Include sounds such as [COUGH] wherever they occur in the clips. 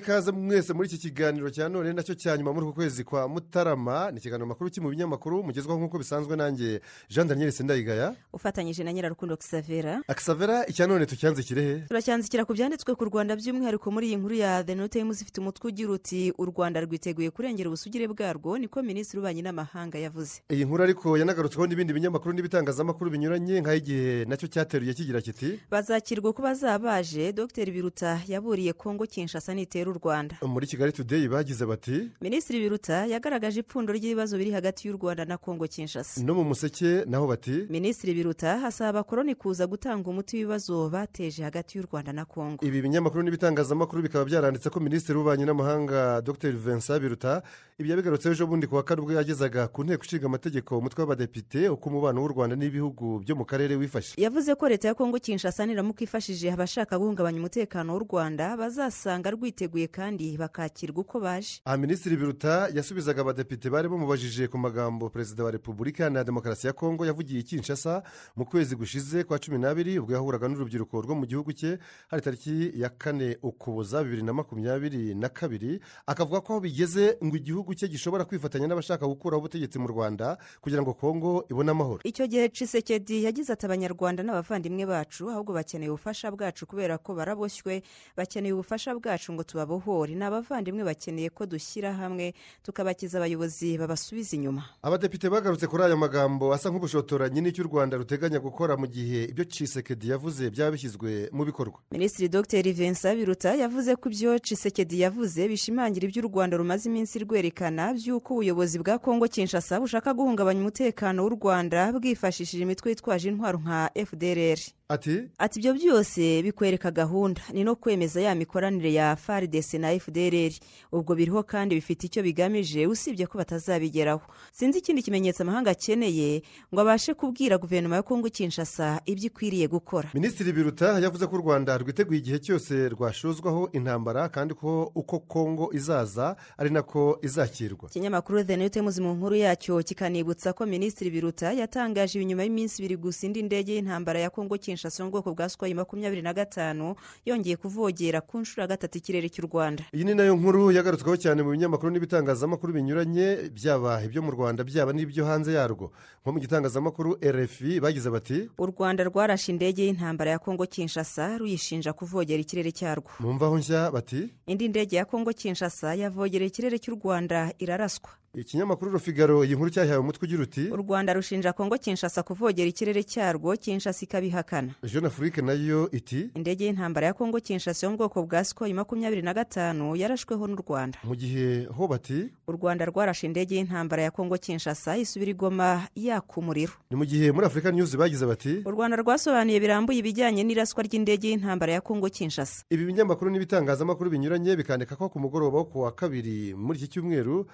ikaze mwese muri iki kiganiro cya none na cyo cya nyuma muri uku kwezi kwa mutarama. Ni ikiganiro makuru mu binyamakuru mugezwaho nk'uko bisanzwe nanjye jean daniel sendayigaya. Ufatanyije na nyirarukundo kisavera akisavera icya none tucyanze kirehe turacyanzikira ku byanditswe ku rwanda by'umwihariko muri iyi nkuru ya the note times ifite umutwe ugira uti u rwanda rwiteguye kurengera ubusugire bwarwo niko minisitiri w'ububanyi n'amahanga yavuze. Iyi nkuru ariko yanagarutsweho n'ibindi binyamakuru n'ibitangazamakuru binyuranye nk'ay'igihe na cyo cyateruye kigira kiti bazakirwa uko bazaba baje dr. Biruta yaburiye kongo kinshasa nitera u rwanda. Muri kigali today bagize bati minisitiri biruta yagaragaje ipfundo ry'ibibazo biri hagati y'u rwanda na kongo kinshasa. no mu museke naho bati minisitiri biruta asaba abakoroni kuza gutanga umuti w'ibibazo bateje hagati y'u rwanda na kongo ibi binyamakuru n'ibitangazamakuru bikaba byaranditse ko minisitiri w'ububanyi n'amahanga dr vincent biruta ibyo yabigarutseho ejo bundi ku wa kane ubwo yagezaga ku nteko ishinga amategeko umutwe w'abadepite uko umubano w'u rwanda n'ibihugu byo mu karere wifashe. Yavuze ko leta ya kongo kinshasa niramuka ifashije abashaka guhungabanya umutekano w'u rwanda bazasanga rwiteguye kandi bakakirwa uko baje. Aha minisitiri biruta yasubizaga abadepite bari bamubajije ku magambo perezida wa repubulika iharanira demokarasi ya kongo yavugiye i kinshasa mu kwezi gushize kwa cumi n'abiri ubwo yahuraga n'urubyiruko rwo mu gihugu cye hari tariki ya kane ukuboza bibiri na makumyabiri na kabiri akavuga ko aho bigeze ngo igihugu cye gishobora kwifatanya n'abashaka gukuraho ubutegetsi mu rwanda kugira ngo kongo ibone amahoro. Icyo gihe cisekedi yagize ati abanyarwanda n'abavandimwe bacu ahubwo bakeneye ubufasha bwacu kubera ko baraboshywe bakeneye ubufasha bwacu ngo tubabohore ni abavandimwe bakeneye ko dushyira hamwe tukabakiza abayobozi babasubiza inyuma. Abadepite bagarutse kuri aya magambo asa nk'ubushotoranyi n'icyo u rwanda ruteganya gukora mu gihe ibyo cisekedi yavuze byaba bishyizwe mu bikorwa. Minisitiri dr vincent biruta yavuze ko ibyo cisekedi yavuze bishimangira ibyo u rwanda rumaze iminsi rwerekana by'uko ubuyobozi bwa kongo kinshasa bushaka guhungabanya umutekano w'u rwanda bwifashishije imitwe yitwaje intwaro nka fdrr ati? Ati ibyo byose bikwereka gahunda. Ni no kwemeza ya mikoranire ya faridese na fdrr ubwo biriho kandi bifite icyo bigamije usibye ko batazabigeraho. Sinzi ikindi kimenyetso amahanga akeneye ngo abashe kubwira guverinoma ya kongo kinshasa ibyo ikwiriye gukora. Minisitiri biruta yavuze ko u rwanda rwiteguye igihe cyose rwashozwaho intambara kandi ko uko kongo izaza ari nako izakirwa. Ikinyamakuru the new times mu nkuru yacyo kikanibutsa ko minisitiri biruta yatangaje inyuma y'iminsi ibiri gusa indi ndege y'intambara ya kongo kinshasa mu bwoko bwa sikwayi makumyabiri na gatanu yongeye kuvogera ku nshuro ya gatatu ikirere cy'u rwanda. Iyi ni na yo nkuru yagarutsweho cyane mu binyamakuru n'ibitangazamakuru binyuranye byaba ibyo mu rwanda byaba n'ibyo hanze yarwo. Nko mu gitangazamakuru rfi bagize bati u rwanda rwarashe indege y'intambara ya kongo kinshasa ruyishinja kuvogera ikirere cyarwo. Mu mvaho nshya bati indi ndege ya kongo kinshasa yavogereye ikirere cy'u rwanda iraraswa. Ikinyamakuru rufigaro iyi nkuru cyahawe umutwe ugira uti u rwanda rushinja kongo kinshasa kuvogera ikirere cyarwo kinshasa ikabihakana. Jeune afurike na yo iti indege y'intambara ya kongo kinshasa yo mu bwoko bwa sikwayi makumyabiri na gatanu yarashweho n'u rwanda. mu gihe ho bati u rwanda rwarashe indege y'intambara ya kongo kinshasa isubira igoma yaka umuriro ni mu gihe muri afurika news bagize bati u rwanda rwasobanuye birambuye ibijyanye n'iraswa ry'indege y'intambara ya kongo kinshasa. ibi binyamakuru n'ibitangazamakuru binyuranye bikandika ko ku mugoroba wo ku wa kabiri muri iki cyumweru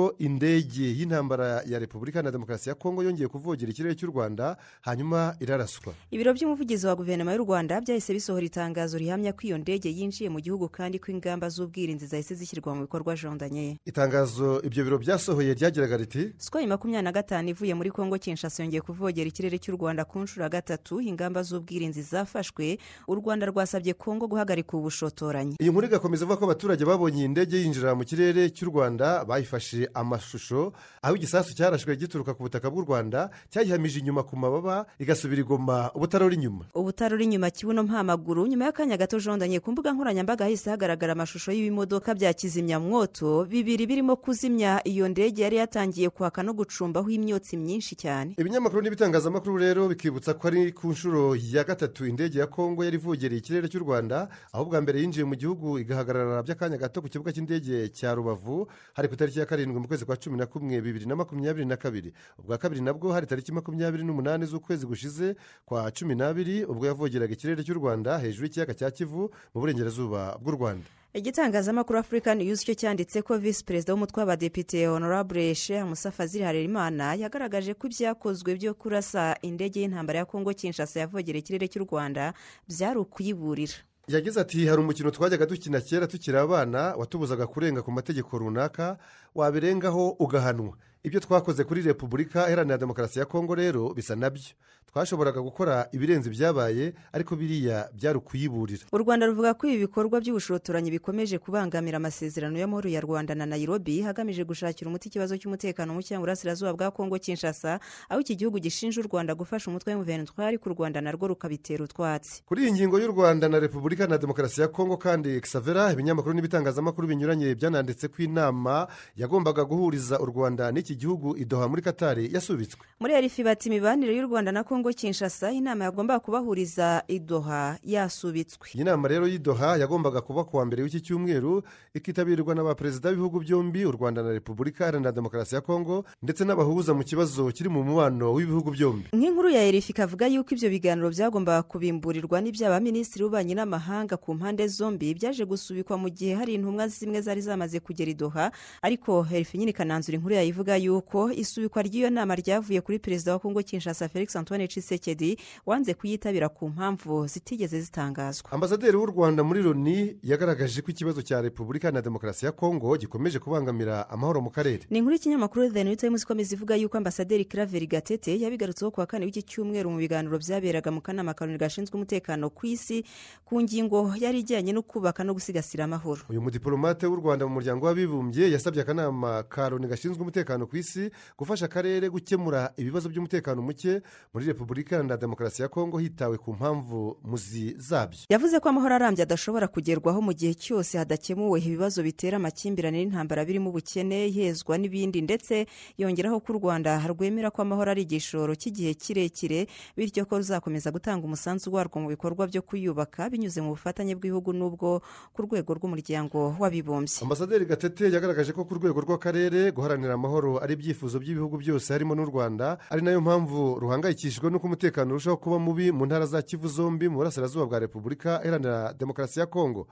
ari bwo indege y'intambara ya repubulika na demokarasi ya kongo yongeye kuvogera ikirere cy'u rwanda hanyuma iraraswa. Ibiro by'umuvugizi wa guverinoma y'u rwanda byahise bisohora itangazo rihamya ko iyo ndege yinjiye mu gihugu kandi ko ingamba z'ubwirinzi zahise zishyirwa mu bikorwa jondanye itangazo ibyo biro byasohoye ryagiraga riti sikwayi makumyabiri na gatanu ivuye muri kongo kinshasa yongeye kuvogera ikirere cy'u rwanda ku nshuro ya gatatu ingamba z'ubwirinzi zafashwe u rwanda rwasabye kongo guhagarika ubu bushotoranyi iyi nkuru igakomeza ivuga ko abaturage babonye iyi ndege yinjira mu kirere cy'u rwanda bayifashe amashusho aho igisasu cyarashwe gituruka ku butaka bw'u rwanda cyayihamije inyuma ku mababa igasubira igoma ubutarora inyuma. Ubutarora inyuma kibuno mpamaguru nyuma y'akanya gato jondanye ku mbuga nkoranyambaga hahise hagaragara amashusho y'ibimodoka bya kizimyamwoto bibiri birimo kuzimya iyo ndege yari yatangiye kwaka no gucumbaho imyotsi myinshi cyane. Ibinyamakuru n'ibitangazamakuru rero bikibutsa ko ari ku nshuro ya gatatu indege ya kongo yari ivogereye ikirere cy'u rwanda aho bwa mbere yinjiye mu gihugu igahagarara by'akanya gato ku kibuga cy'indege cya rubavu hari ku itariki ya karindwi mu kwezi kwa cumi na kumwe bibiri na makumyabiri na kabiri. Ubwa kabiri nabwo hari tariki makumyabiri n'umunani z'ukwezi gushize kwa cumi n'abiri ubwo yavogeraga ikirere cy'u rwanda hejuru y'ikiyaga cya kivu mu burengerazuba bw'u rwanda. Igitangazamakuru afurika niyuzi cyo cyanditse ko visi perezida w'umutwe w'abadepite honorable sheha musa fazil harerimana yagaragaje ko ibyakozwe byo kurasa indege y'intambara ya kongo kinshasa yavogera ikirere cy'u rwanda byari ukuyiburira yagize ati hari umukino twajyaga dukina kera tukiri abana watubuzaga kurenga ku mategeko runaka wabirengaho ugahanwa. Ibyo twakoze kuri repubulika iharanira demokarasi ya kongo rero bisa na byo. Twashoboraga gukora ibirenze ibyabaye ariko biriya byari ukuyiburira u rwanda ruvuga ko ibi bikorwa by'ubushotoranyi bikomeje kubangamira amasezerano y'amahoro ya rwanda na nairobi hagamije gushakira umuti ikibazo cy'umutekano muke mu burasirazuba bwa kongo kinshasa aho iki gihugu gishinja u rwanda gufasha umutwe w'umuvenutwari ariko u rwanda narwo rukabitera utwatsi. Kuri iyi ngingo y'u rwanda na repubulika na demokarasi ya kongo kandi xavera ibinyamakuru n'ibitangazamakuru binyuranye byananditse ko inama yagombaga guhuriza u rwanda n'iki gihugu idoha muri katari yasubitswe. Muri erifi bati imibanire y'u rwanda na kongo kinshasa inama yagombaga kubahuriza idoha yasubitswe. Iyi nama rero y'idoha yagombaga kuba kuwa mbere w'iki cyumweru ikitabirwa na ba perezida b'ibihugu byombi u rwanda na repubulika iharanira demokarasi ya kongo ndetse n'abahuza mu kibazo kiri mu mubano w'ibihugu byombi. Nk'inkuru ya erifi ikavuga yuko ibyo biganiro byagombaga kubimburirwa n'ibyaba minisitiri w'ububanyi n'amahanga ku mpande zombi byaje gusubikwa mu gihe hari intumwa zimwe zari zamaze kugera idoha ariko erifi nyine ikananzura inkuru yayivuga yuko isubikwa ry'iyo nama ryavuye kuri perezida wa kongo kinshasa felix antoine cisekedi wanze kuyitabira ku mpamvu zitigeze zitangazwa. Ambasaderi w'u rwanda muri loni yagaragaje ko ikibazo cya repubulika na demokarasi ya kongo gikomeje kubangamira amahoro mu karere. Ni inkuru y'ikinyamakuru the new times ikomeza ivuga yuko ambasaderi claver gatete yabigarutseho kuwa kane w'iki cyumweru mu biganiro byaberaga mu kanama kanoni gashinzwe umutekano ku isi ku ngingo yari ijyanye no kubaka no gusigasira amahoro. Uyu mudiplomate w'u rwanda mu muryango w'abibumbye yasabye akanama ka loni gashinzwe umutekano ku isi gufasha akarere gukemura ibibazo by'umutekano muke muri repubulika iharanira demokarasi ya kongo hitawe ku mpamvu muzi zabyo. Yavuze ko amahoro arambye adashobora kugerwaho mu gihe cyose hadakemuwe ibibazo bitera amakimbirane n'intambara birimo ubukene ihezwa n'ibindi ndetse yongeraho ko u rwanda rwemera ko amahoro ari igishoro cy'igihe kirekire bityo ko ruzakomeza gutanga umusanzu warwo mu bikorwa byo kuyubaka binyuze mu bufatanye bw'ibihugu n'ubwo ku rwego rw'umuryango w'abibumbye. Ambasaderi gatete yagaragaje ko ku rwego rw'akarere guharanira amahoro ari ibyifuzo by'ibihugu byose harimo n'u rwanda ari na yo mpamvu ruhangayikishijwe n'uko umutekano urushaho kuba mubi mu ntara za kivu zombi mu burasirazuba bwa repubulika iharanira demokarasi ya kongo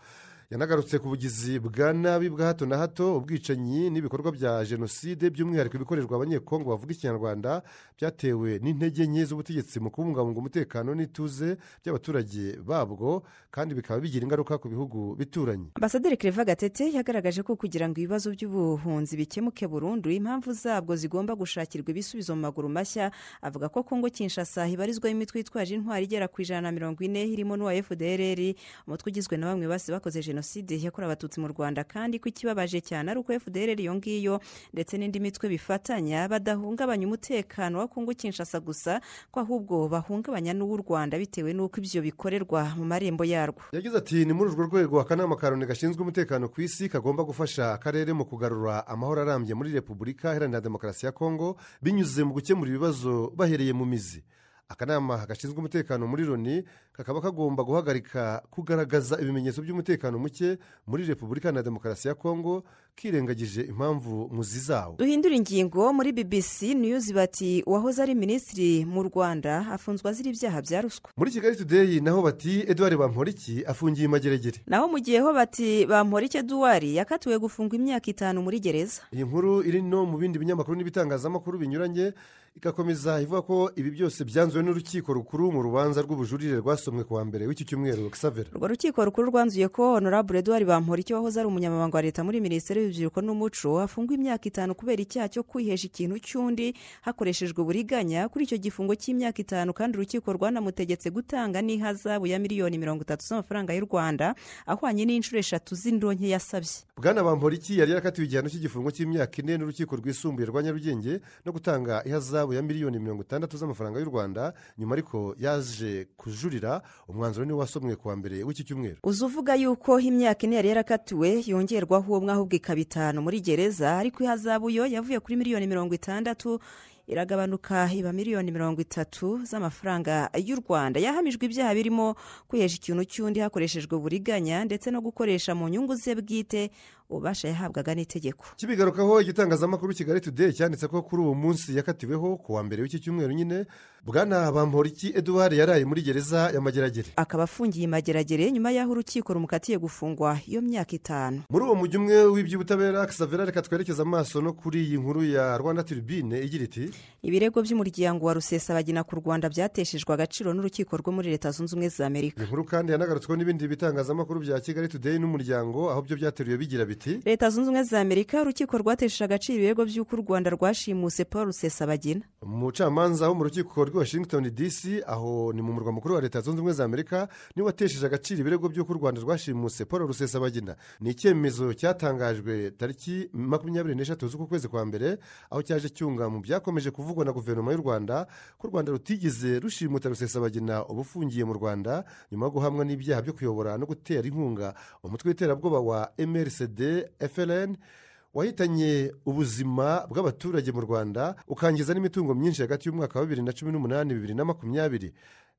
yanagarutse ku bugizi bwa nabi bwa hato na hato ubwicanyi n'ibikorwa bya jenoside by'umwihariko ibikorerwa abanyekongo bavuga ikinyarwanda byatewe n'intege nke z'ubutegetsi mu kubungabunga umutekano n'ituze by'abaturage babwo kandi bikaba bigira ingaruka ku bihugu bituranye ambasaderi kereva gatete yagaragaje ko kugira ngo ibibazo by'ubuhunzi bikemuke burundu impamvu zabwo zigomba gushakirwa ibisubizo mu maguru mashya avuga ko kongo kinshasa hibarizwaho imitwe yitwaje intwari igera ku ijana na mirongo ine irimo n'uwa fdrr umutwe ugizwe na bamwe bose bakoze jenoside jenoside yakorewe abatutsi mu rwanda kandi ko ikibabaje cyane ari uko fdr iyo ngiyo ndetse n'indi mitwe bifatanya badahungabanya umutekano wa kongo kinshasa gusa ko ahubwo bahungabanya n'uw'u rwanda bitewe n'uko ibyo bikorerwa mu marembo yarwo. Yagize ati ni muri urwo rwego akanama ka loni gashinzwe umutekano ku isi kagomba gufasha akarere mu kugarura amahoro arambye muri repubulika iharanira demokarasi ya kongo binyuze mu gukemura ibibazo bahereye mu mizi. Akanama gashinzwe umutekano muri loni kakaba kagomba guhagarika kugaragaza ibimenyetso by'umutekano muke muri repubulika na demokarasi ya kongo kirengagije impamvu muzi zawo. Duhindura ingingo. Muri bbc news bati uwahoze ari minisitiri mu rwanda afunzwe azira ibyaha bya ruswa. Muri kigali today naho bati eduard bamporiki afungiye imageregere. Naho mu gihe ho bati bamporiki eduard yakatiwe gufungwa imyaka itanu muri gereza. Iyi nkuru iri no mu bindi binyamakuru n'ibitangazamakuru binyuranye igakomeza ivuga ko ibi byose byanzuwe n'urukiko rukuru mu rubanza rw'ubujurire rwasomwe ku wa mbere w'iki cyumweru xavera urwo rukiko rukuru rwanzuye ko honorable eduard bamporiki wahoze ari umunyamabanga wa leta muri minisiteri y'urubyiruko n'umuco afungwa imyaka itanu kubera icyaha cyo kwihesha ikintu cy'undi hakoreshejwe uburiganya. Kuri icyo gifungo cy'imyaka itanu kandi urukiko rwanamutegetse gutanga n'ihazabu ya miliyoni mirongo itatu z'amafaranga y'u rwanda ahwanye n'inshuro eshatu z'indonke yasabye. Bwana bamporiki yari yarakatiwe igihano cy'igifungo cy'imyaka ine n'urukiko rwisumbuye rwa nyarugenge no gutanga ihazabu ya miliyoni mirongo itandatu z'amafaranga y'u rwanda nyuma ariko yaje kujurira umwanzuro niwo wasomwe ku wa mbere w'iki cyumweru. Uza uvuga yuko imyaka ine yari yarakatiwe yongerwaho umwe ahubwo ikaba itanu muri gereza ariko ihazabu yo yavuye kuri miliyoni mirongo itandatu iragabanuka iba miliyoni mirongo itatu z'amafaranga y'u rwanda. Yahamijwe ibyaha birimo kwihesha ikintu cy'undi hakoreshejwe uburiganya ndetse no gukoresha mu nyungu ze bwite ububasha yahabwaga n'itegeko. Kibigarukaho igitangazamakuru kigali today cyanditse ko kuri uwo munsi yakatiweho ku wa mbere w'iki cyumweru nyine bwana bamporiki eduard yaraye muri gereza ya mageragere. Akaba afungiye imageragere nyuma y'aho urukiko rumukatiye gufungwa iyo myaka itanu. Muri uwo mujyi umwe w'iby'ubutabera xavera reka twerekeze amaso no kuri iyi nkuru ya rwanda turibine igira iti ibirego by'umuryango wa rusesabagina ku rwanda byateshejwe agaciro n'urukiko rwo muri leta zunze ubumwe za amerika. Iyi nkuru kandi yanagarutsweho n'ibindi bitangazamakuru bya kigali today n'umuryango aho byo byateruye bigira biti leta zunze ubumwe za amerika urukiko rwatesheje agaciro ibirego by'uko u rwanda rwashimuse paul rusesabagina. Umucamanza wo mu rukiko rw'i washington dc aho ni mu murwa mukuru wa leta zunze ubumwe za amerika ni we watesheje agaciro ibirego by'uko u rwanda rwashimuse paul rusesabagina. Ni icyemezo cyatangajwe tariki makumyabiri n'eshatu z'uku kwezi kwa mbere aho cyaje cyunga mu byakomeje kuvugwa na guverinoma y'u rwanda ko u rwanda rutigeze rushimuta rusesabagina uba ufungiye mu rwanda nyuma yo guhamwa n'ibyaha byo kuyobora no gutera inkunga umutwe w'iterabwoba wa mrcd fln wahitanye ubuzima bw'abaturage mu rwanda ukangiza n'imitungo myinshi hagati y'umwaka wa bibiri na cumi n'umunani bibiri na makumyabiri.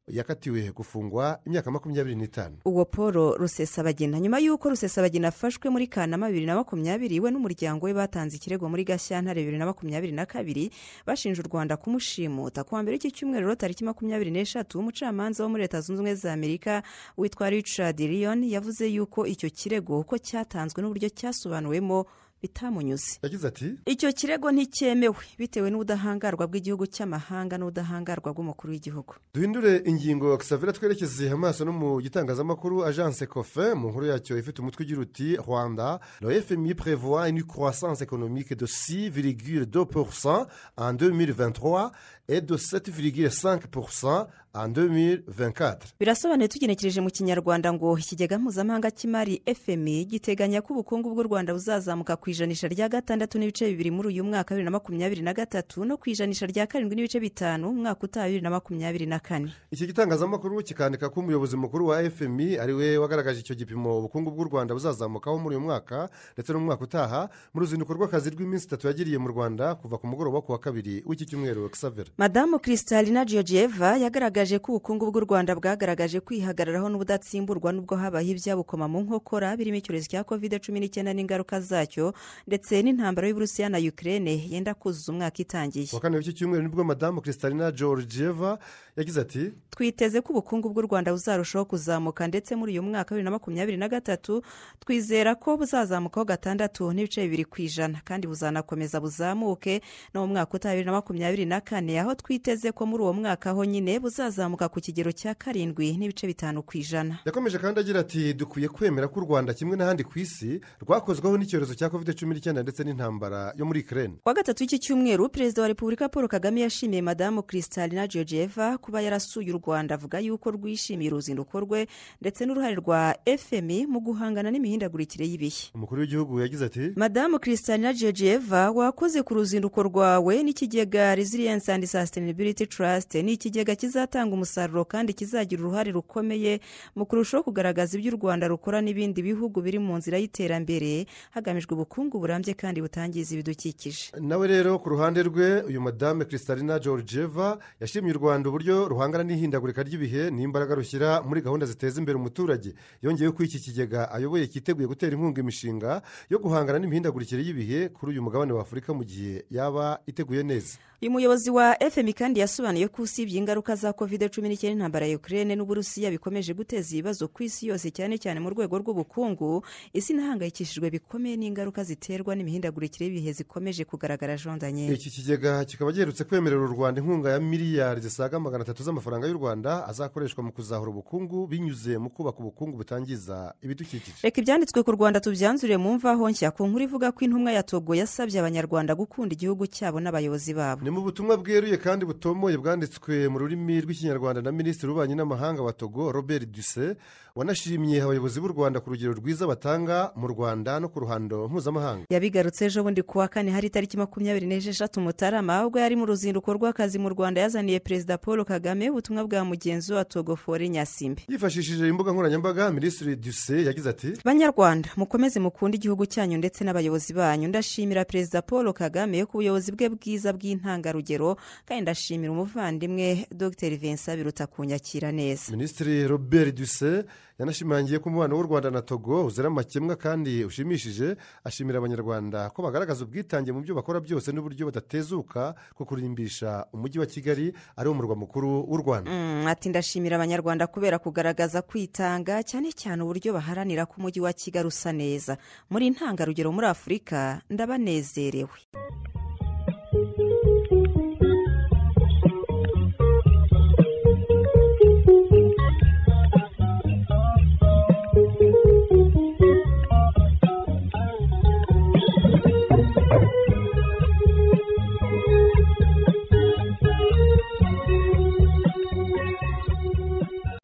Yakatiwe gufungwa imyaka makumyabiri n'itanu. Uwo paul rusesabagina nyuma y'uko rusesabagina afashwe muri kanama bibiri na makumyabiri we n'umuryango we batanze ikirego muri gashyantare bibiri na makumyabiri na kabiri bashinja u rwanda kumushimuta ku wa mbere w'iki cyumweru rero tariki makumyabiri n'eshatu umucamanza wo muri leta zunze ubumwe za amerika witwa richard lyon yavuze yuko icyo kirego uko cyatanzwe n'uburyo cyasobanuwemo bitamunyuze. Yagize ati icyo kirego nticyemewe bitewe n'ubudahangarwa bw'igihugu cy'amahanga n'ubudahangarwa bw'umukuru w'igihugu. Duhindure ingingo kisavira twerekeze amaso no mu gitangazamakuru agence cofe mu nkuru yacyo ifite umutwe ugira uti rwanda le fmi prévoit une croissance économique de 6,2% en 2023 et de 7,5% en 2024 birasobanuye tugenekereje mu kinyarwanda ngo ikigega mpuzamahanga cy'imari fmi giteganya ko ubukungu bw'u rwanda buzazamuka ku ijanisha rya gatandatu n'ibice bibiri muri uyu mwaka bibiri na makumyabiri na gatatu no ku ijanisha rya karindwi n'ibice bitanu umwaka utaha bibiri na makumyabiri na kane. Iki gitangazamakuru kikandika ko umuyobozi mukuru wa fmi ari we wagaragaje icyo gipimo ubukungu bw'u rwanda buzazamukaho muri uyu mwaka ndetse no mu mwaka utaha mu ruzinduko rw'akazi rw'iminsi itatu yagiriye mu rwanda kuva ku mugoroba ku wa kabiri w'iki cyumweru kisavira madamu kristalina georgieva yagaragaje ko ubukungu bw'u rwanda bwagaragaje kwihagararaho n'ubudatsimburwa n'ubwo habaye ibyabukoma mu nkokora birimo icyorezo cya covid cumi n'icyenda n'ingaruka zacyo ndetse n'intambara y'uburusiya na ukraine yenda kuzuza umwaka itangiye. Wa kane w'iki cyumweru ni bwo madamu kristalina georgieva yagize ati twiteze ko ubukungu bw'u rwanda buzarushaho kuzamuka ndetse muri uyu mwaka wa bibiri na makumyabiri na gatatu twizera ko buzazamukaho gatandatu n'ibice bibiri ku ijana kandi buzanakomeza buzamuke no mu mwaka utaha bibiri na makumyabiri na kane. Aho twiteze ko muri uwo mwaka ho nyine buzazamuka ku kigero cya karindwi n'ibice bitanu ku ijana. Yakomeje kandi agira ati dukwiye kwemera ko u rwanda kimwe n'ahandi ku isi rwakozweho n'icyorezo cya covid cumi n'icyenda ndetse n'intambara yo muri ukraine. Kuwa gatatu w'iki cyumweru perezida wa repubulika paul kagame yashimiye madamu kristalina georgieva kuba yarasuye u rwanda avuga yuko rwishimiye uruzinduko rwe ndetse n'uruhare rwa fmi mu guhangana n'imihindagurikire y'ibihe. Umukuru w'igihugu yagize ati madamu kristalina georgieva wakoze ku ruzinduko rwawe n'ikigega resilience and sustainability trust ni ikigega kizatanga umusaruro kandi kizagira uruhare rukomeye mu kurushaho kugaragaza ibyo u rwanda rukora n'ibindi bihugu biri mu nzira y'iterambere hagamijwe ubukungu burambye kandi butangiza ibidukikije. Nawe rero ku ruhande rwe uyu madame kristalina georgieva yashimye u rwanda uburyo ruhangana n'ihindagurika ry'ibihe n'imbaraga rushyira muri gahunda ziteza imbere umuturage. Yongeyeho ko iki kigega ayoboye cyiteguye gutera inkunga imishinga yo guhangana n'imihindagurikire y'ibihe kuri uyu mugabane wa afurika mu gihe yaba iteguye neza. Uyu muyobozi wa fmi kandi yasobanuye ko usibye ingaruka za covid cumi n'icyenda intambara ya ukraine n'uburusiya bikomeje guteza ibibazo ku isi yose cyane cyane mu rwego rw'ubukungu isi inahangayikishijwe bikomeye n'ingaruka ziterwa n'imihindagurikire y'ibihe zikomeje kugaragara jondanye. Iki kigega kikaba giherutse kwemerera u rwanda inkunga ya miliyari zisaga magana atatu z'amafaranga y'u rwanda azakoreshwa mu kuzahura ubukungu binyuze mu kubaka ubukungu butangiza ibidukikije. Reka ibyanditswe ku rwanda tubyanzure mu mvaho nshya ku nkuru ivuga ko intumwa ya togo yasabye abanyarwanda gukunda igihugu cyabo n'abayobozi babo. Ni mu butumwa bweruye kandi butomoye bwanditswe mu rurimi rw'ikinyarwanda na minisitiri w'ububanyi n'amahanga wa togo robert duse wanashimye abayobozi b'u rwanda ku rugero rwiza batanga mu rwanda no ku ruhando mpuzamahanga. Yabigarutse ejo bundi ku wa kane hari itariki makumyabiri n'esheshatu mutarama ubwo yari mu ruzinduko rw'akazi mu rwanda yazaniye perezida paul kagame ubutumwa bwa mugenzi wa togo fore nyasimbe. Yifashishije imbuga nkoranyambaga minisitiri duse yagize ati banyarwanda mukomeze mukunde igihugu cyanyu ndetse n'abayobozi banyu. Ndashimira perezida paul kagame ku buyobozi bwe bwiza bw'intangarugero kandi ndashimira umuvandimwe dr. Vincent biruta kunyakira neza. Minisitiri robert duse yanashimangiye ko umubano w'u rwanda na togo uzira amakemwa kandi ushimishije ashimira abanyarwanda ko bagaragaza ubwitange mu byo bakora byose n'uburyo badatezuka ko kurimbisha umujyi wa kigali ari wo murwa mukuru w'u rwanda. Mm, ati ndashimira abanyarwanda kubera kugaragaza kwitanga cyane cyane uburyo baharanira ko umujyi wa kigali usa neza. Muri ntangarugero muri afurika ndabanezerewe.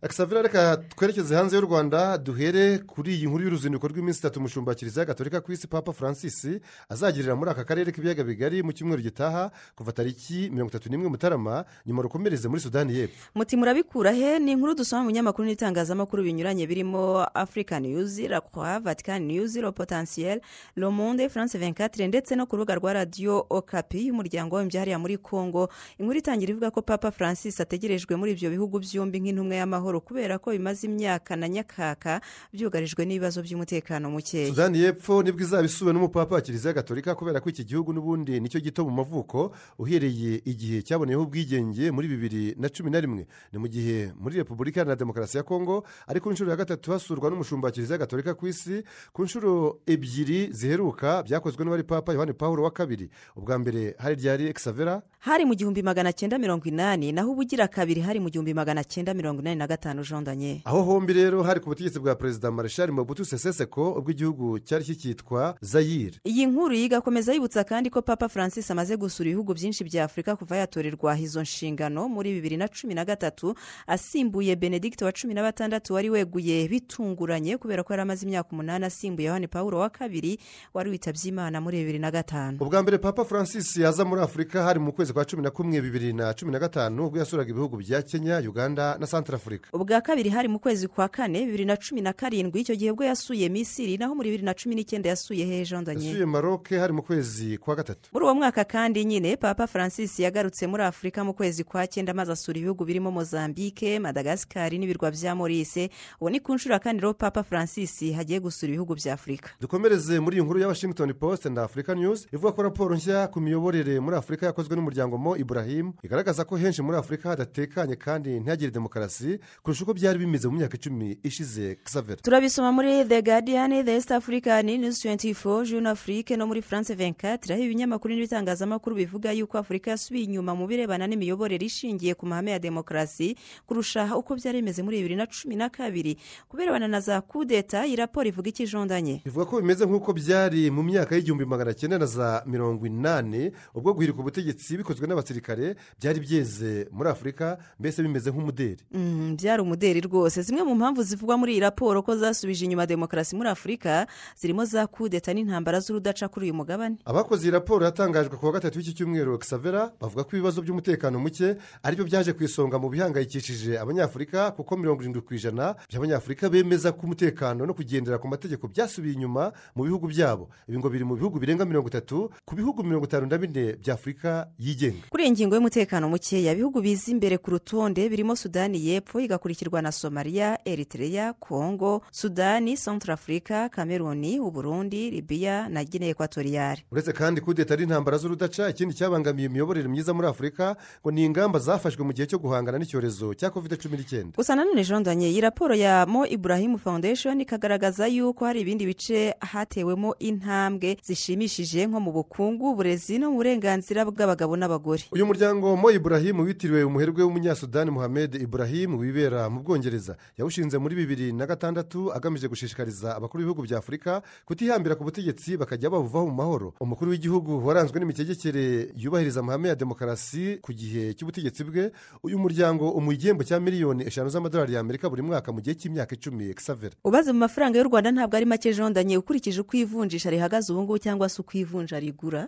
Xavier reka twerekeze hanze y'u rwanda duhere kuri iyi nkuru y'uruzinduko rw'iminsi itatu umushumba kiliziya gatolika ku isi papa francis azagirira muri aka karere k'ibiyaga bigari mu cyumweru gitaha kuva tariki mirongo itatu n'imwe mutarama nyuma rukomereze muri sudani y'epfo. Muti murabikura he? Ni inkuru dusoma mu binyamakuru n'itangazamakuru binyuranye birimo africa news la croix vatican news le potentiel le monde france 24 ndetse no ku rubuga rwa radiyo okapi y'umuryango w'abimbyi hariya muri congo. Inkuru itangira ivuga ko papa francis ategerejwe muri ibyo bihugu byombi nk'intumwa y'amahoro. Kubera ko bimaze imyaka na nyakaka byugarijwe n'ibibazo by'umutekano mukeya sudani y'epfo ni bwo izaba isuwe n'umupapa wa kiliziya gatolika kubera ko iki gihugu n'ubundi ni cyo gito mu mavuko uhereye igihe cyaboneyeho ubwigenge muri bibiri na cumi na rimwe. Ni mu gihe muri repubulika iharanira demokarasi ya kongo ari ku nshuro ya gatatu hasurwa n'umushumba wa kiliziya gatolika ku isi ku nshuro ebyiri ziheruka byakozwe n'uwari papa yohani paul wa kabiri. Ubwa mbere hari ryari exavera hari mu gihumbi magana cyenda mirongo inani naho ubugira kabiri hari mu gihumbi magana cyenda mirongo inani na gatanu jondanye aho hombi rero hari ku butegetsi bwa perezida mareshali mobutu seseseko ubwo igihugu cyari kicyitwa zayire iyi nkuru yigakomeza yibutsa kandi ko papa francis amaze gusura ibihugu byinshi bya afurika kuva yatorerwa izo nshingano muri bibiri na cumi na gatatu asimbuye benedicte wa cumi na batandatu wari weguye bitunguranye kubera ko yari amaze imyaka umunani asimbuye yohani paul wa kabiri wari witabye imana muri bibiri na gatanu. Ubwa mbere papa francis yaza muri afurika hari mu kwezi kwa cumi na kumwe bibiri na cumi na gatanu ubwo yasuraga ibihugu bya kenya uganda na santarafurika ubwa kabiri hari mu kwezi kwa kane bibiri na cumi na karindwi icyo gihe bwo yasuye misiri naho muri bibiri na cumi n'icyenda yasuye he jondanye yasuye maroke hari mu kwezi kwa gatatu. Muri uwo mwaka kandi nyine papa francis yagarutse muri afurika mu kwezi kwa cyenda maze asura ibihugu birimo mozambique madagascar n'ibirwa bya morise ubu ni ku nshuro kandi rero papa francis hagiye gusura ibihugu bya afurika dukomereze muri iyi nkuru ya washington post na africa news. Ivuga ko raporo nshya ku miyoborere muri afurika yakozwe n'umuryango mo ibrahim igaragaza ko henshi muri afurika hadatekanye kandi ntihagire demokarasi kurusha uko byari bimeze mu myaka icumi ishize xavier. Turabisoma muri the guardian the east african news 24 jeune afrique no muri france 24 aho ibinyamakuru n'ibitangazamakuru bivuga yuko afurika yasubiye inyuma mu birebana n'imiyoborere ishingiye ku mahame ya demokarasi kurusha uko byari bimeze muri bibiri na cumi na kabiri. Kubirebana na za kudeta iyi raporo ivuga iki jondanye bivuga ko bimeze nk'uko byari mu myaka y'igihumbi magana cyenda na za mirongo inani ubwo guhirika ubutegetsi bikozwe n'abasirikare byari byeze muri afurika mbese bimeze nk'umuderi. Mm, byari umuderi rwose. Zimwe mu mpamvu zivugwa muri iyi raporo ko zasubije inyuma demokarasi muri afurika zirimo za kudeta n'intambara z'urudaca kuri uyu mugabane. Abakoze iyi raporo yatangajwe ku wa gatatu w'iki cyumweru xavera bavuga ko ibibazo by'umutekano muke ari byo byaje ku isonga mu bihangayikishije abanyafurika kuko mirongo irindwi ku ijana by'abanyafurika bemeza ko umutekano no kugendera ku mategeko byasubiye inyuma mu bihugu byabo. Ibi ngo biri mu bihugu birenga mirongo itatu ku bihugu mirongo itanu na bine bya afurika yigenga. Kuri iyi ngingo y'umutekano mukeya ibihugu biza imbere ku rutonde birimo sudani y'epfo igakurikirwa na somaliya eritrea kongo sudani centrafurika kameruni uburundi libiya na guinea ekwatoriyare uretse kandi kudeta ari intambara z'urudaca ikindi cyabangamiye imiyoborere myiza muri afurika ngo ni ingamba zafashwe mu gihe cyo guhangana n'icyorezo cya covid cumi n'icyenda. Gusa nanone jondanye iyi raporo ya mo ibrahim foundation ikagaragaza yuko hari ibindi bice hatewemo intambwe zishimishije nko mu bukungu uburezi no mu burenganzira bw'abagabo n'abagore. Uyu muryango mo ibrahim witiriwe umuherwe w'umunyasudani muhammed ibrahim wibera mu bwongereza. Yawushinze muri bibiri na gatandatu agamije gushishikariza abakuru b'ibihugu bya afurika kutihambira ku butegetsi bakajya babuvaho mu mahoro. Umukuru w'igihugu waranzwe n'imitegekere yubahiriza amahame ya demokarasi ku gihe cy'ubutegetsi bwe. Uyu muryango umuha igihembo cya miliyoni eshanu z'amadolari y'amerika buri mwaka mu gihe cy'imyaka icumi. Xavera ubaze mu mafaranga y'u rwanda ntabwo ari make jondanye. Ukurikije uko ivunjisha rihagaze ubu ngubu cyangwa se uko ivunja rigura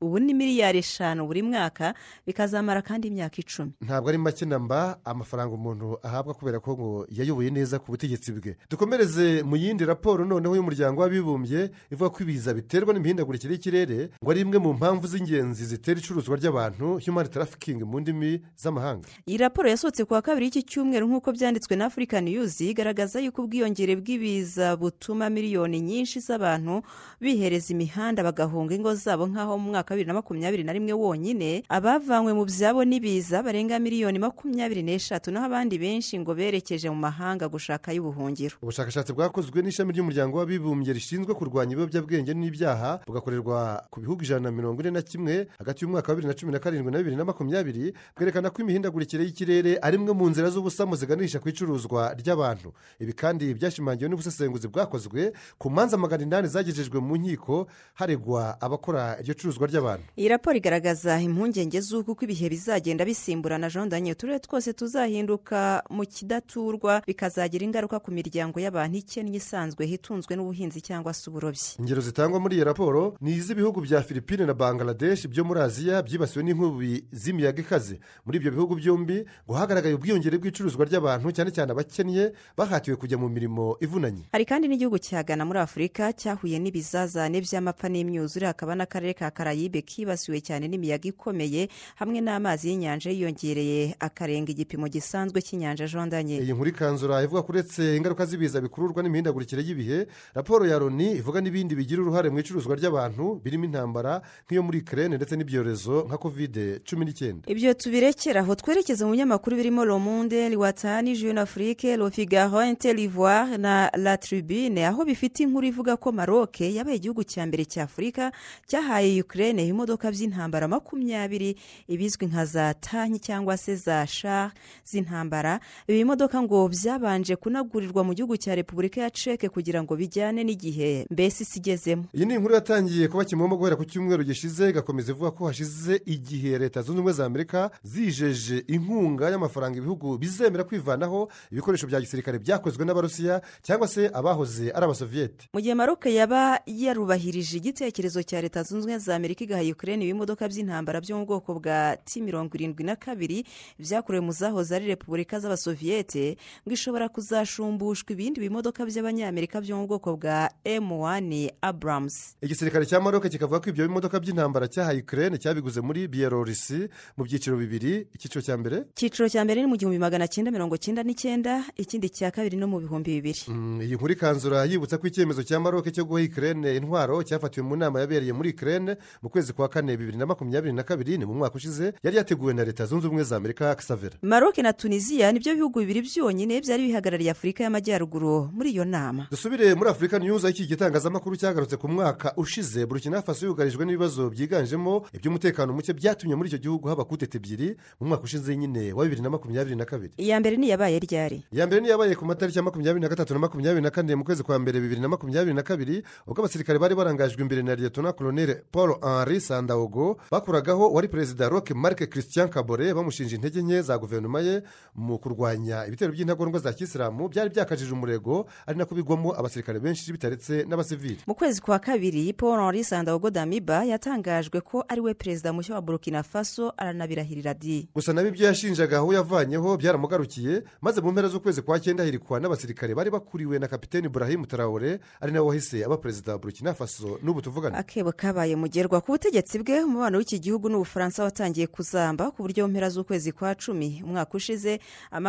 ubu ni miliyari eshanu buri mwaka bikazamara kandi imyaka icumi. Ntabwo ari make namba amafaranga umuntu ahabwa kubera ko ngo yayoboye neza ku butegetsi bwe. Dukomereze mu yindi raporo noneho y'umuryango w'abibumbye ivuga ko ibiza biterwa n'imihindagurikire y'ikirere ngo ari imwe mu mpamvu z'ingenzi zitera icuruzwa ry'abantu human trafficking mu ndimi z'amahanga. Iyi raporo yasohotse ku wa kabiri y'iki cyumweru nk'uko byanditswe na african news igaragaza yuko ubwiyongere bw'ibiza butuma miliyoni nyinshi z'abantu bihereza imihanda bagahunga ingo zabo nk'aho mu mwaka wa bibiri na makumyabiri na rimwe wonyine abavanywe mu byabo n'ibiza barenga miliyoni makumyabiri n'eshatu naho abandi benshi ngo berekeje mu mahanga gushakayo ubuhungiro ubushakashatsi bwakozwe n'ishami ry'umuryango w'abibumbye rishinzwe kurwanya ibiyobyabwenge n'ibyaha bugakorerwa ku bihugu ijana na mirongo ine na kimwe hagati y'umwaka wa bibiri na cumi na karindwi na bibiri na makumyabiri bwerekana ko imihindagurikire y'ikirere ari imwe mu nzira z'ubusamo ziganisha ku icuruzwa ry'abantu. Ibi kandi byashimangiwe n'ubusesenguzi bwakozwe ku manza magana inani zagejejwe mu nkiko haregwa abakora iryo curuzwa ry'abantu. Iyi raporo igaragaza impungenge z'uko uko ibihe bizagenda bisimburana. Jondanye uturere twose tuzahinduka mu kidaturwa bikazagira ingaruka ku miryango y'abantu ikennye isanzwe hitunzwe n'ubuhinzi cyangwa se uburobyi. Ingero zitangwa muri iyi raporo ni iz'ibihugu bya filipine na bangladesh byo muri aziya byibasiwe n'inkubi z'imiyaga ikaze. Muri ibyo bihugu byombi ngo hagaragaye ubwiyongere bw'icuruzwa ry'abantu cyane cyane abakennye bahatiwe kujya mu mirimo ivunanye. Hari kandi n'igihugu cya Ghana muri afurika cyahuye n'ibizazane by'amapfa n'imyuzure hakaba n'akarere ka karayibe kibasiwe cyane n'imiyaga ikomeye hamwe n'amazi y'inyanja yiyongereye akarenga igipimo gisanzwe cy'inyanja jondanye iyi nkuru ikanzura ivuga ko uretse ingaruka z'ibiza bikururwa n'imihindagurikire y'ibihe raporo ya loni ivuga n'ibindi bigira uruhare mu icuruzwa ry'abantu birimo intambara nk'iyo muri kerene ndetse n'ibyorezo nka kovide cumi n'icyenda. Ibyo tubirekera aho twerekeza mu binyamakuru birimo le monde liwatani jeune afrique le figaro interivoire na la tribune aho bifite inkuru ivuga ko maroc yabaye igihugu cya mbere cya afurika cyahaye ukraine imodoka by'intambara makumyabiri ibizwi nka za tanki cyangwa se za shar z'intambara ibi bimodoka ngo byabanje kunagurirwa mu gihugu cya repubulika ya ceke kugira ngo bijyane n'igihe. Mbese isi igezemo? Iyi ni inkuru yatangiye kuba kimomo guhera ku cyumweru gishize igakomeza ivuga ko hashize igihe leta zunze ubumwe za amerika zijeje inkunga y'amafaranga ibihugu bizemera kwivanaho ibikoresho bya gisirikare byakozwe n'abarusiya cyangwa se abahoze ari abasoviyete mu gihe maroc yaba yarubahirije igitekerezo cya leta zunze ubumwe za amerika igaha ukraine ibimodoka by'intambara byo mu bwoko bwa ti mirongo irindwi na kabiri byakorewe mu zahoze ari repubulika z'abasoviyete ngo ishobora kuzashumbushwa ibindi bimodoka by'abanyamerika byo mu bwoko bwa m1 abrams. Igisirikare cya maroc kikavuga ko ibyo bimodoka by'intambara cyahaye ukraine cyabiguze muri biyelorisi mu byiciro bibiri. Icyiciro cya mbere? Icyiciro cya mbere ni mu gihumbi magana cyenda mirongo cyenda n'icyenda ikindi cya kabiri no mu bihumbi bibiri. Mm, iyi nkuru ikanzura yibutsa ko icyemezo cya maroc cyo guha ukraine intwaro cyafatiwe mu nama yabereye muri ukraine mu kwezi kwa kane bibiri na makumyabiri na kabiri ni mu mwaka ushize yari yateguwe na leta zunze ubumwe za amerika xavera maroc na tunisiya ni byo bihugu bibiri byonyine byari bihagarariye afurika y'amajyaruguru muri iyo nama. Dusubire muri afurika aho iki gitangazamakuru cyagarutse ku mwaka ushize. Burkina faso yugarijwe n'ibibazo byiganjemo iby'umutekano muke byatumye muri icyo gihugu haba kutete ebyiri mu mwaka ushize nyine wa bibiri na makumyabiri na kabiri. Iya mbere ni iyabaye ryari? Iya mbere niyo yabaye ku matariki ya makumyabiri na gatatu na makumyabiri na kane mu kwezi kwa mbere bibiri na makumyabiri na kabiri ubwo abasirikare bari barangajwe imbere na liyetona koloneli paul henri sandaogo bakuragaho wari perezida roque marc christian kabore bamushinja intege nke za guverinoma ye mu kurwanya ibitero by'intagondwa za kisilamu byari byakajije umurego ari nako bigwamo abasirikare benshi bitaretse n'abasivili. Mu kwezi kwa kabiri paul henri sandaogo damiba yatangajwe ko ari we perezida mushya wa burkina faso aranabirahirira di gusa nabi ibyo yashinjaga aho yavanyeho byaramugarukiye maze mu mpera z'ukwezi kwa cyenda ahirikwa n'abasirikare bari bakuriwe na kapiteni burahimu tarawore ari nawe wahise aba perezida wa burkina faso. N'ubu tuvugana. Akebo kabaye mugerwa ku butegetsi bwe umubano w'iki gihugu n'ubufaransa watangiye kuzamba ku buryo mu mpera z'ukwezi kwa cumi umwaka ushize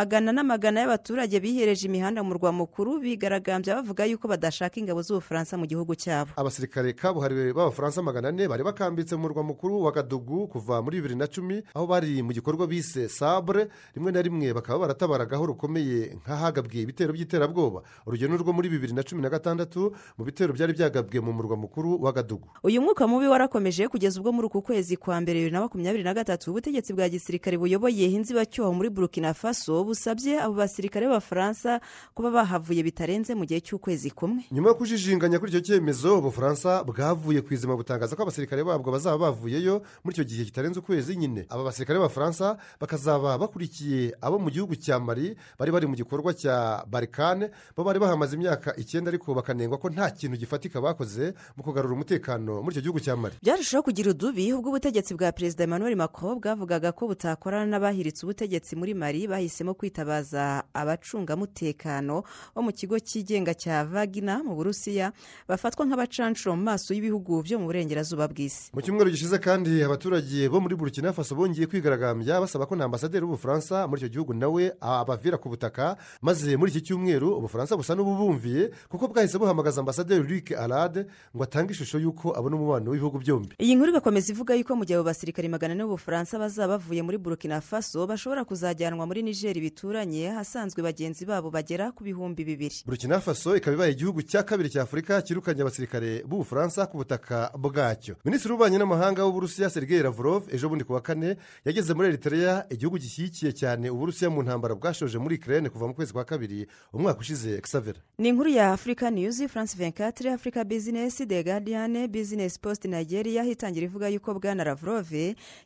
amagana n'amagana y'abaturage bihereje imihanda mu murwa mukuru bigaragambya bavuga yuko badashaka ingabo z'ubufaransa mu gihugu cyabo. Abasirikare kabuhariwe b'abafaransa magana ane bari bakambitse mu murwa mukuru wa gadugu kuva muri bibiri na cumi aho bari mu gikorwa bise sabre. Rimwe na rimwe bakaba baratabaragaho rukomeye nk'ahagabwe ibitero by'iterabwoba. Urugero rwo muri bibiri na cumi na gatandatu mu bitero byari byagabwe mu murwa mukuru wa gadugu. Uyu mwuka mubi warakomeje kugeza ubwo muri uku kwezi kwa mbere bibiri na makumyabiri na gatatu ubutegetsi bwa gisirikare buyoboye inzibacyuho muri burkina faso busabye abo basirikare b'abafaransa kuba bahavuye bitarenze mu gihe cy'ukwezi kumwe. Nyuma yo kujijinganya kuri icyo cyemezo ubufaransa bwavuye ku izima butangaza ko abasirikare babwo bazaba bavuyeyo muri icyo gihe kitarenze ukwezi nyine. Aba basirikare b'abafaransa bakazaba bakurikiye abo mu gihugu cya mari bari bari mu gikorwa cya barikane bo bari bahamaze imyaka icyenda ariko bakanengwa ko nta kintu gifatika bakoze mu kugarura umutekano muri icyo gihugu cya mari byarushaho kugira udubi ubwo ubutegetsi bwa perezida emmanuel macron bwavugaga ko butakorana n'abahiritse ubutegetsi muri mari bahisemo kwitabaza abacungamutekano bo mu kigo cyigenga cya vagina mu burusiya bafatwa nk'abacanshuro mu maso y'ibihugu byo mu burengerazuba bw'isi. Mu cyumweru gishize kandi abaturage bo muri burkina faso bongeye kwigaragambya basaba ko na ambasaderi w'ubufaransa muri icyo gihugu nawe abavira ku butaka maze muri iki cyumweru ubufaransa busa n'ububumviye kuko bwahise buhamagaza ambasaderi Luc arade ngo atange ishusho y'uko abona umubano w'ibihugu byombi. Iyi nkuru igakomeza ivuga yuko mu gihe abo basirikari magana ane b'ubufaransa bazaba bavuye muri burkina faso bashobora kuzajyanwa muri nigeri bituranye hasanzwe bagenzi babo bagera ku bihumbi bibiri. Burkina faso ikaba ibaye igihugu cya kabiri cya afurika cyirukanye abasirikare b'ubufaransa ku butaka bwacyo. Minisitiri w'ububanyi n'amahanga w'uburusiya sergei lavrov ejo bundi ku wa kane yageze muri eritrea igihugu gishyigikiye cyane uburusiya mu ntambara bwashoje muri kirene kuva mu kwezi kwa kabiri umwaka ushize. Xavera ni inkuru ya afurika niyuzi france venkatire afurika bizinesi de gadiyane bizinesi positi nigeria itangira ivuga yuko bwana lavrov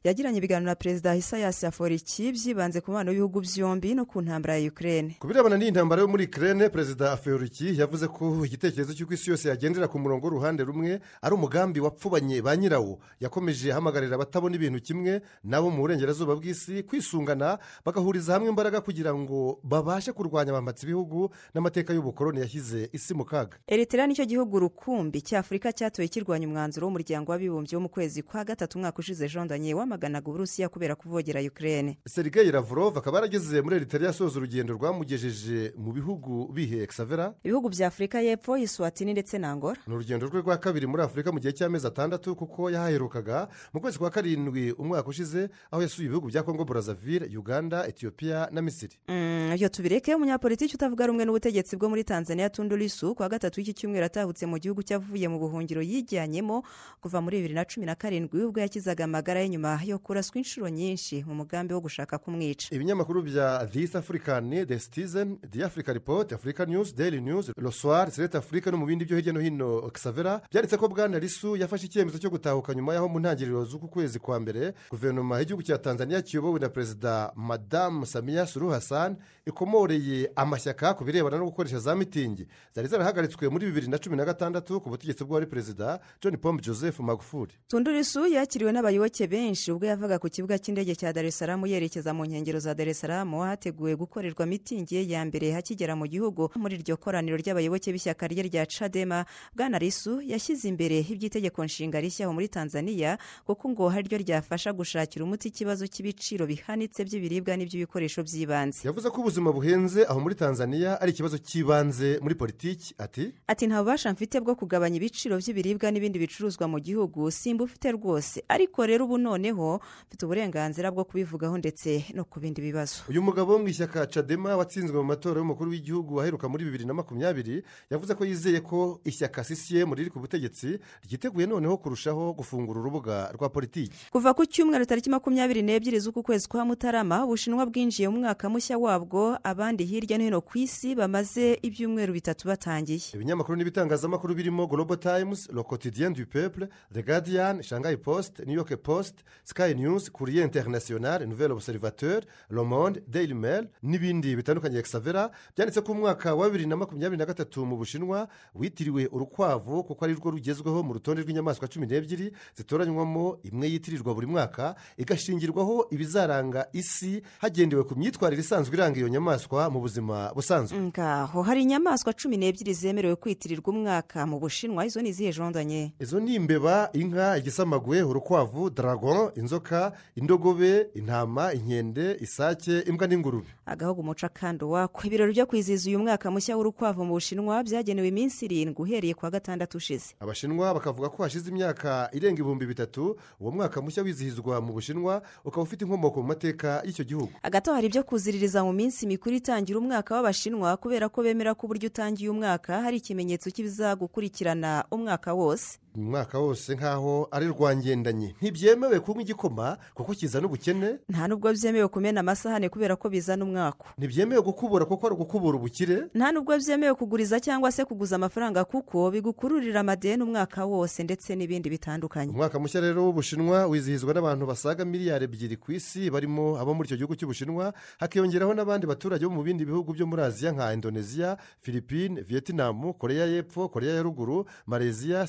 yagiranye ibiganiro na perezida hisayasi aforiki byibanze ku mubano w'ibihugu byombi. No ku ntambara ya ukraine. Ku birebana n'iyi ntambara yo muri kirene perezida afeoriki yavuze ko igitekerezo cy'uko isi yose yagendera ku murongo w'uruhande rumwe ari umugambi wapfubanye ba nyirawo. Yakomeje ahamagarira abatabona ibintu kimwe nabo mu burengerazuba bw'isi kwisungana bagahuriza hamwe imbaraga kugira ngo babashe kurwanya abamatsi ibihugu n'amateka y'ubukoroni yashyize isi mu kaga. Eritrea ni cyo gihugu rukumbi cy'afurika cyatoye kirwanya umwanzuro w'umuryango w'abibumbye wo mu kwezi kwa gatatu umwaka ushize jean daniel wamaganaga uburusiya kubera kuvogera ukraine. Sergei lavrov akaba yarageze muri eritrea asoza urugendo rwamugejeje mu bihugu bihe exavera ibihugu bya afurika y'epfo iswatini ndetse na angola ni urugendo rwe rwa kabiri muri afurika mu gihe cy'amezi atandatu kuko yahaherukaga mu kwezi kwa karindwi umwaka ushize aho yasuye ibihugu bya kongo brazzaville uganda etiyopiya na misiri. Mm, ibyo tubireke umunyapolitiki utavuga rumwe n'ubutegetsi bwo muri tanzania tundurisu kwa gatatu w'iki cyumweru atahutse mu gihugu cyavuye mu buhungiro yijyanyemo kuva muri bibiri na cumi na karindwi ubwo yakizaga amagara ye nyuma yo kuraswa inshuro nyinshi mu mugambi wo gushaka kumwica. Ibinyamakuru bya this african the citizen the africa report africa news daily news le soir select africa no mu bindi byo hirya no hino. Xavera byanditse ko bwana risu yafashe icyemezo cyo gutahuka nyuma y'aho mu ntangiriro z'uku kwezi kwa mbere guverinoma y'igihugu cya tanzania kiyobowe na perezida madamu samiya suru hassan ikomoreye amashyaka ku birebana no gukoresha za mitingi. Zari zarahagaritswe muri bibiri na cumi na gatandatu ku butegetsi bw'uwari perezida john pombe joseph magufuli. Tundurisu yakiriwe n'abayoboke benshi ubwo yavaga ku kibuga cy'indege cya dar es salaam yerekeza mu nkengero za dar es salaam hateguwe gukorerwa mitingi ye ya mbere hakigera mu gihugu. Muri iryo koraniro ry'abayoboke b'ishyaka rye rya cadema bwana risu yashyize imbere iby'itegeko nshinga rishya aho muri tanzania kuko ngo hari ryo ryafasha gushakira umuti ikibazo cy'ibiciro bihanitse by'ibiribwa n'iby'ibikoresho by'ibanze. Yavuze ko ubuzima buhenze aho muri tanzania ari ikibazo cy'ibanze muri politiki. Ati ati nta bubasha mfite bwo kugabanya ibiciro by'ibiribwa n'ibindi bicuruzwa mu gihugu simba ufite rwose. Ariko rero ubu noneho mfite uburenganzira bwo kubivugaho ndetse no ku bindi bibazo. Uyu mugabo wo mu ishyaka cadema watsinzwe mu matora y'umukuru w'igihugu aheruka muri bibiri na makumyabiri yavuze ko yizeye ko ishyaka sisiyemu riri ku butegetsi ryiteguye noneho kurushaho gufungura urubuga rwa politiki. Kuva ku cyumweru tariki makumyabiri n'ebyiri z'uku kwezi kwa mutarama ubushinwa bwinjiye mu mwaka mushya wabwo abandi hirya no hino ku isi bamaze ibyumweru bitatu batangiye. Ibinyamakuru n'ibitangazamakuru birimo global times le quotidien du peuple the guardian shanghai post new york post sky news courrier international nouvelle observateur le monde daily mail n'ibindi bitandukanye exavera byanditse ko umwaka wa bibiri na makumyabiri na gatatu mu bushinwa witiriwe urukwavu kuko ari rwo rugezweho mu rutonde rw'inyamaswa cumi n'ebyiri zitoranywamo imwe yitirirwa buri mwaka igashingirwaho ibizaranga isi hagendewe ku myitwarire isanzwe iranga iyo nyamaswa mu buzima busanzwe. Ngaho hari inyamaswa cumi n'ebyiri zemerewe kwitirirwa umwaka mu bushinwa izo ni izihe jondanye izo ni imbeba inka igisamagwe urukwavu daragon inzoka indogobe intama inkende isake imbwa n'ingurube. Agahugu umuco kandi uwako ibirori byo kwizihiza uyu mwaka mushya w'urukwavu mu bushinwa byagenewe iminsi irindwi uhereye ku wa gatandatu ushize. Abashinwa bakavuga ko hashize imyaka irenga ibihumbi bitatu uwo mwaka mushya wizihizwa mu bushinwa ukaba ufite inkomoko mu mateka y'icyo gihugu. Hagati aho hari ibyo kuziririza mu minsi mikuru itangira umwaka w'abashinwa kubera ko bemera ko uburyo utangiye umwaka hari ikimenyetso cy'ibizagukurikirana umwaka wose. Umwaka wose nk'aho ari rwangendanye. Ntibyemewe kunywa igikoma kuko kizana ubukene? Nta nubwo byemewe kumena amasahane kubera ko bizana umwaka ntibyemewe gukubura kuko ari ugukubura ubukire? Nta nubwo byemewe kuguriza cyangwa se kuguza amafaranga kuko bigukururira amadeni umwaka wose ndetse n'ibindi bitandukanye. Umwaka mushya rero w'ubushinwa wizihizwa n'abantu basaga miliyari ebyiri ku isi barimo abo muri icyo gihugu cy'ubushinwa hakiyongeraho n'abandi baturage bo mu bindi bihugu byo muri aziya nka indonesia philippine vietnam koreya y'epfo koreya ya ruguru malaysia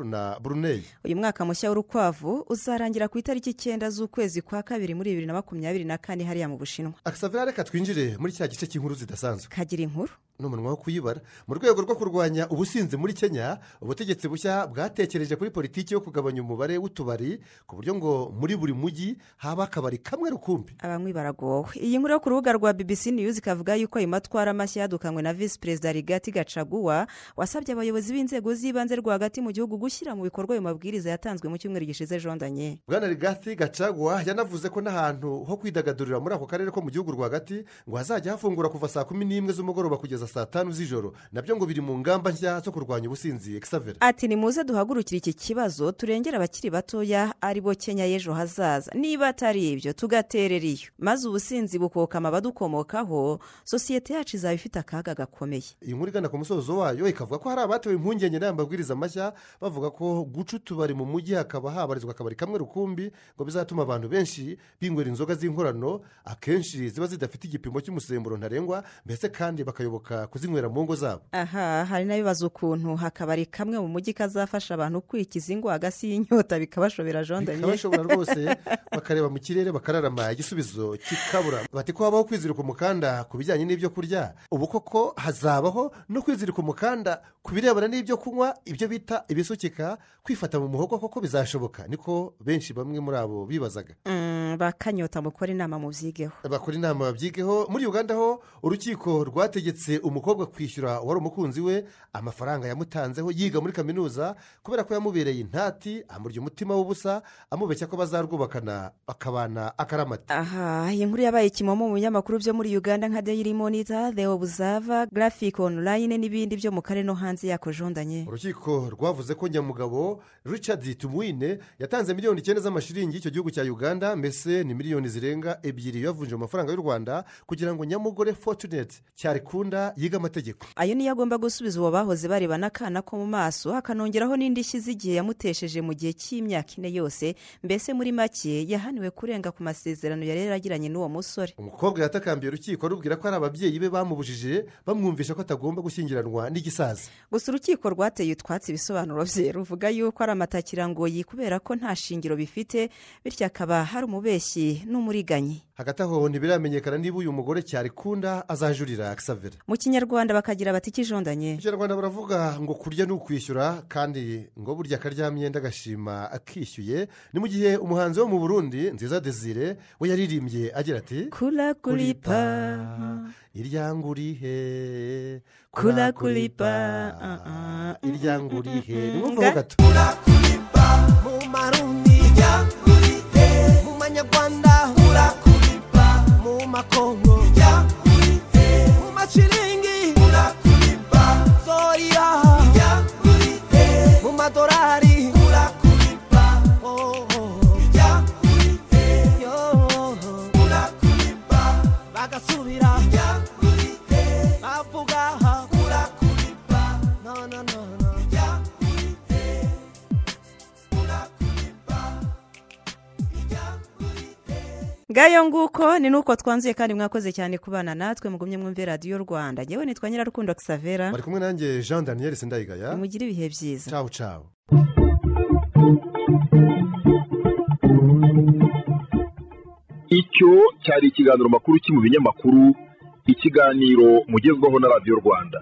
singapore na brunei. Uyu mwaka mushya w'urukwavu uzarangira ku itariki icyenda z'ukwezi kwa kabiri muri bibiri na makumyabiri na kane hariya mu bushinwa. Reka twinjire muri cya gice cy'inkuru zidasanzwe. Kagira inkuru. N'umunwa wo kuyibara mu rwego rwo kurwanya ubusinzi muri kenya ubutegetsi bushya bwatekereje kuri politiki yo kugabanya umubare w'utubari ku buryo ngo muri buri mujyi haba akabari kamwe rukumbi. Abanywi baragowe. Iyi nkuru yo ku rubuga rwa bbc news ikavuga yuko ayo matwara mashya yadukanywe na visi perezida rigati gacaguwa wasabye abayobozi b'inzego z'ibanze rwagati mu gihugu gushyira mu bikorwa ayo mabwiriza yatanzwe mu cyumweru gishize jondanye. Bwana rigati gacagwa yanavuze ko n'ahantu ho kwidagadurira muri ako karere ko mu gihugu rwagati ngo hazajya hafungura kuva saa kumi n'imwe z'umugoroba kugeza saa tanu z'ijoro. Nabyo ngo biri mu ngamba nshya zo kurwanya ubusinzi. Exavera ati nimuze duhagurukire iki kibazo turengere abakiri batoya ari bo kenya y'ejo hazaza. Niba atari ibyo tugaterera iyo. Maze ubusinzi bukokama abadukomokaho sosiyete yacu izaba ifite akaga gakomeye. Iyi nkuru igana ku musozo wayo ikavuga ko hari abatewe impungenge n'aya mabwiriza mashya bavuga ko guca utubari mu mujyi hakaba habarizwa akabari kamwe rukumbi ngo bizatuma abantu benshi binywera inzoga z'inkorano akenshi ziba zidafite igipimo cy'umusemburo ntarengwa mbese kandi bakayoboka kuzinywera mu ngo zabo. Aha hari n'abibaza ukuntu hakabari kamwe mu mujyi kazafasha abantu kwikiza ingwa hagati y'inyota bikabashobera jondanye bikabashobora [LAUGHS] rwose bakareba mu kirere bakararama igisubizo kikabura bati ko habaho kwizirika umukanda ku bijyanye n'ibyo kurya? Ubu koko hazabaho no kwizirika umukanda ku birebana n'ibyo kunywa ibyo bita ibisukika kwifata mu muhogo koko bizashoboka. Niko benshi bamwe muri abo bibazaga. Mm, bakanyota mukora inama mubyigeho bakora inama babyigeho muri uganda ho urukiko rwategetse umukobwa kwishyura uwari umukunzi we amafaranga yamutanzeho yiga muri kaminuza kubera ko yamubereye intati amurya umutima w'ubusa amubeshya ko bazarwubakana bakabana akaramata. Aha iyi nkuru yabaye kimomo mu binyamakuru byo muri uganda nka daily monitor the observer graphic online n'ibindi byo mu karere no hanze yako jondanye. Urukiko rwavuze ko nyamugabo richard tumwine yatanze miliyoni icyenda z'amashiringi y'icyo gihugu cya uganda mbese ni miliyoni zirenga ebyiri yavunje mu mafaranga y'u rwanda kugira ngo nyamugore fortunate cyarikunda yige amategeko ayo niyo agomba gusubiza uwo bahoze bareba n'akana ko mu maso hakanongeraho n'indishyi z'igihe yamutesheje mu gihe cy'imyaka ine yose mbese muri make yahaniwe kurenga ku masezerano yari yaragiranye n'uwo musore. Umukobwa yatakambiye urukiko rubwira ko ari ababyeyi be bamubujije bamwumvisha ko atagomba gushyingiranwa n'igisaza. Gusa urukiko rwateye utwatsi ibisobanuro bye ruvuga yuko ari amatakirangoyi kubera ko nta shingiro bifite bityo akaba hari umubeshyi n'umuriganyi. Hagati aho ntibiramenyekana niba uyu mugore cyarikunda azajurira akisavera mu kinyarwanda bakagira bati kijondanye mu kinyarwanda baravuga ngo kurya ni ukwishyura kandi ngo burya akaryamyenda agashima akishyuye. Ni mu gihe umuhanzi wo mu burundi nziza desire we yaririmbye agira ati kura kuripa iryangurihe Kura kuripa, ah, ah. iryangurihe ni ho gato. Mu marundi ngayo nguko ni nuko twanzuye kandi mwakoze cyane kubana natwe mugumye mwumve radiyo rwanda. Ngewe nitwa nyirarukundo xavera. Bari kumwe nanjye jean daniel sindayigaya. Mugire ibihe byiza. Cawu cawu icyo cyari ikiganiro makuru ki mu binyamakuru? Ikiganiro mugezwaho na radiyo rwanda.